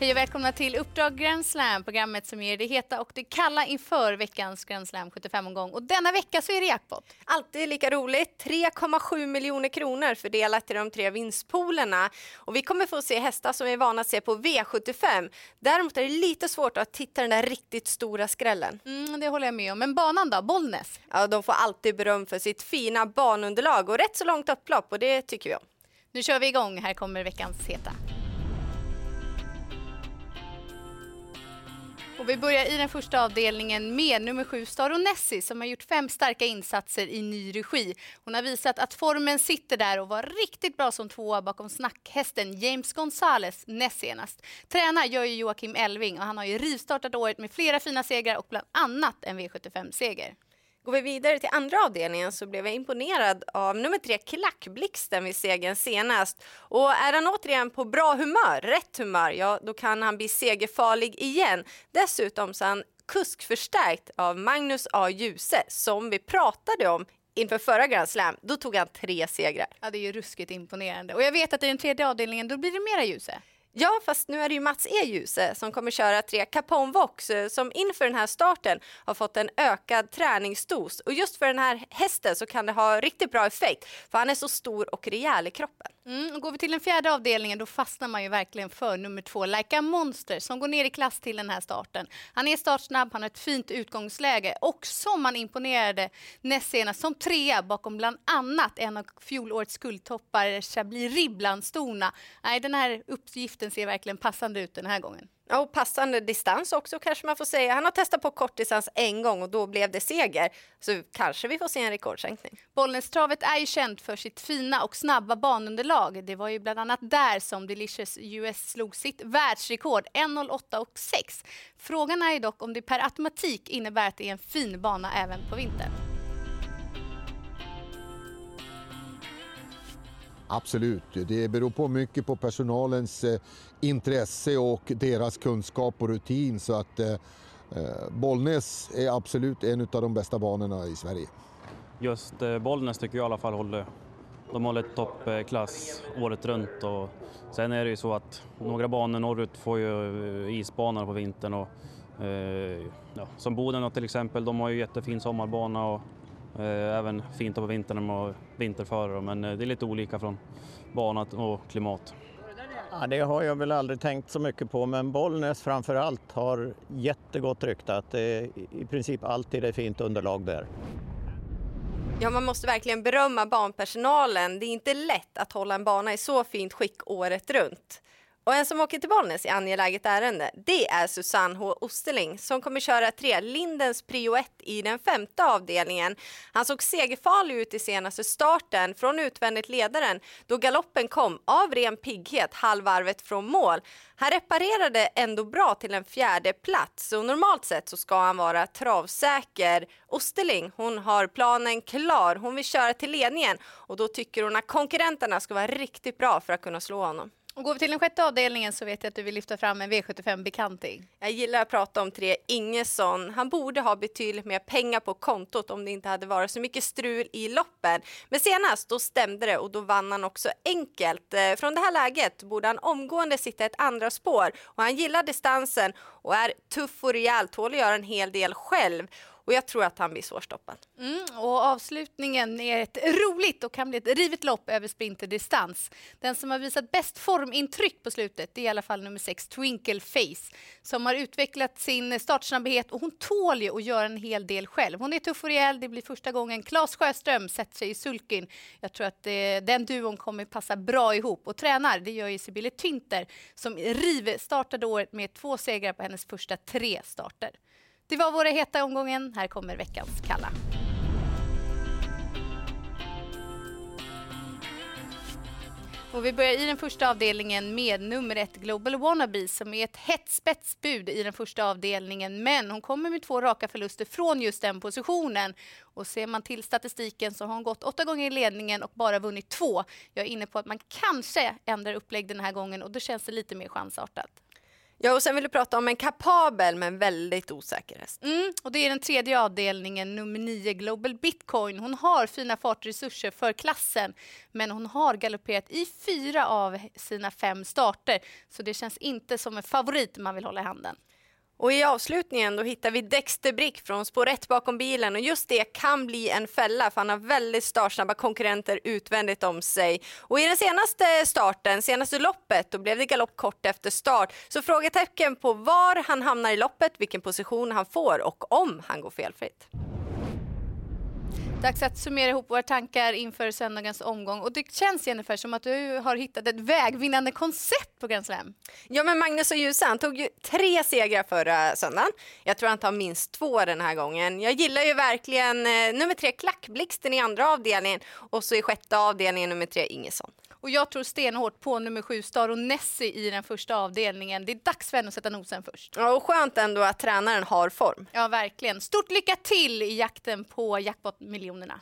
Hej och välkomna till Uppdrag Grand Slam, programmet som ger det heta och det kalla inför veckans Grand Slam 75-omgång. Och denna vecka så är det jackpot. Alltid lika roligt. 3,7 miljoner kronor fördelat i de tre vinstpoolerna. Och vi kommer få se hästar som vi är vana att se på V75. Däremot är det lite svårt att titta den där riktigt stora skrällen. Mm, det håller jag med om. Men banan då? Bollnäs? Ja, de får alltid beröm för sitt fina banunderlag och rätt så långt upplopp och det tycker vi om. Nu kör vi igång. Här kommer veckans heta. Och vi börjar i den första avdelningen med nummer sju Staro Nessi som har gjort fem starka insatser i ny regi. Hon har visat att formen sitter där och var riktigt bra som tvåa bakom snackhästen James Gonzales näst senast. Tränar gör ju Joakim Elving och han har ju rivstartat året med flera fina segrar och bland annat en V75-seger. Går vi vidare till andra avdelningen så blev jag imponerad av nummer tre Klackblixten vid segern senast. Och är han återigen på bra humör, rätt humör, ja då kan han bli segerfarlig igen. Dessutom så är han kuskförstärkt av Magnus A. Djuse som vi pratade om inför förra Grand Slam. Då tog han tre segrar. Ja, det är ju ruskigt imponerande. Och jag vet att i den tredje avdelningen då blir det mera Djuse. Ja, fast nu är det ju Mats E. Djuse eh, som kommer köra tre Capone Vox eh, som inför den här starten har fått en ökad träningsdos. Och just för den här hästen så kan det ha riktigt bra effekt för han är så stor och rejäl i kroppen. Mm, går vi till den fjärde avdelningen då fastnar man ju verkligen för nummer två, Like a Monster, som går ner i klass till den här starten. Han är startsnabb, han har ett fint utgångsläge och som han imponerade näst senast som trea bakom bland annat en av fjolårets guldtoppar, Chablis Ribblandstona. Nej, den här uppgiften ser verkligen passande ut den här gången. Ja, och passande distans också kanske man får säga. Han har testat på kortdistans en gång och då blev det seger. Så kanske vi får se en rekordsänkning. Bollnästravet är ju känt för sitt fina och snabba banunderlag. Det var ju bland annat där som Delicious US slog sitt världsrekord 1.08,6. Frågan är ju dock om det per automatik innebär att det är en fin bana även på vintern. Absolut, det beror på mycket på personalens eh, intresse och deras kunskap och rutin. Så att eh, eh Bollnäs är absolut en av de bästa banorna i Sverige. Just eh, Bollnäs tycker jag i alla fall håller, de håller toppklass eh, året runt. Och sen är det ju så att några banor norrut får ju isbanor på vintern. Och, eh, ja, som Boden till exempel, de har ju jättefin sommarbana och även fint på vintern med vinterförare. Men det är lite olika från bana och klimat. Ja, det har jag väl aldrig tänkt så mycket på, men Bollnäs framför allt har jättegott rykte. Att det i princip alltid är fint underlag där. Ja, man måste verkligen berömma banpersonalen. Det är inte lätt att hålla en bana i så fint skick året runt. Och en som åker till Bollnäs i angeläget ärende, det är Susanne H. Osterling som kommer köra tre Lindens Prio 1 i den femte avdelningen. Han såg segerfarlig ut i senaste starten från utvändigt ledaren då galoppen kom av ren pigghet halvvarvet från mål. Han reparerade ändå bra till en fjärde plats och normalt sett så ska han vara travsäker. Osterling, hon har planen klar. Hon vill köra till ledningen och då tycker hon att konkurrenterna ska vara riktigt bra för att kunna slå honom. Och går vi till den sjätte avdelningen så vet jag att du vill lyfta fram en V75-bekanting. Jag gillar att prata om tre Ingesson. Han borde ha betydligt mer pengar på kontot om det inte hade varit så mycket strul i loppen. Men senast då stämde det och då vann han också enkelt. Eh, från det här läget borde han omgående sitta ett andra spår och han gillar distansen och är tuff och rejäl, tål att göra en hel del själv. Och jag tror att han blir svårstoppad. Mm, och avslutningen är ett roligt och kan bli ett rivet lopp över sprinterdistans. Den som har visat bäst formintryck på slutet det är i alla fall nummer sex, Twinkle Face, som har utvecklat sin startsnabbhet och hon tål ju att göra en hel del själv. Hon är tuff och rejäl, det blir första gången Claes Sjöström sätter sig i sulkin. Jag tror att eh, den duon kommer passa bra ihop och tränar, det gör ju Sibylle Tynter som riv startade året med två segrar på hennes första tre starter. Det var våra heta omgången. Här kommer veckans kalla. Och vi börjar i den första avdelningen med nummer ett Global Wannabe som är ett hett spetsbud i den första avdelningen. Men hon kommer med två raka förluster från just den positionen. Och ser man till statistiken så har hon gått åtta gånger i ledningen och bara vunnit två. Jag är inne på att man kanske ändrar upplägg den här gången och då känns det lite mer chansartat. Ja, och sen vill du prata om en kapabel men väldigt osäker häst. Mm, och det är den tredje avdelningen, nummer 9, Global Bitcoin. Hon har fina fartresurser för klassen, men hon har galopperat i fyra av sina fem starter, så det känns inte som en favorit man vill hålla i handen. Och i avslutningen då hittar vi Dexter Brick från spår 1 bakom bilen och just det kan bli en fälla för han har väldigt startsnabba konkurrenter utvändigt om sig. Och i den senaste starten, senaste loppet, då blev det galopp kort efter start. Så frågetecken på var han hamnar i loppet, vilken position han får och om han går felfritt. Dags att summera ihop våra tankar inför söndagens omgång. Och det känns Jennifer som att du har hittat ett vägvinnande koncept på Grand Slam. Ja, men Magnus och Djuse, han tog ju tre segrar förra söndagen. Jag tror han tar minst två den här gången. Jag gillar ju verkligen eh, nummer tre, Klackblixten i andra avdelningen och så i sjätte avdelningen nummer tre, Ingesson. Och jag tror stenhårt på nummer sju, Star och Nessie i den första avdelningen. Det är dags för henne att sätta nosen först. Ja, och skönt ändå att tränaren har form. Ja, verkligen. Stort lycka till i jakten på jackpot-miljonerna.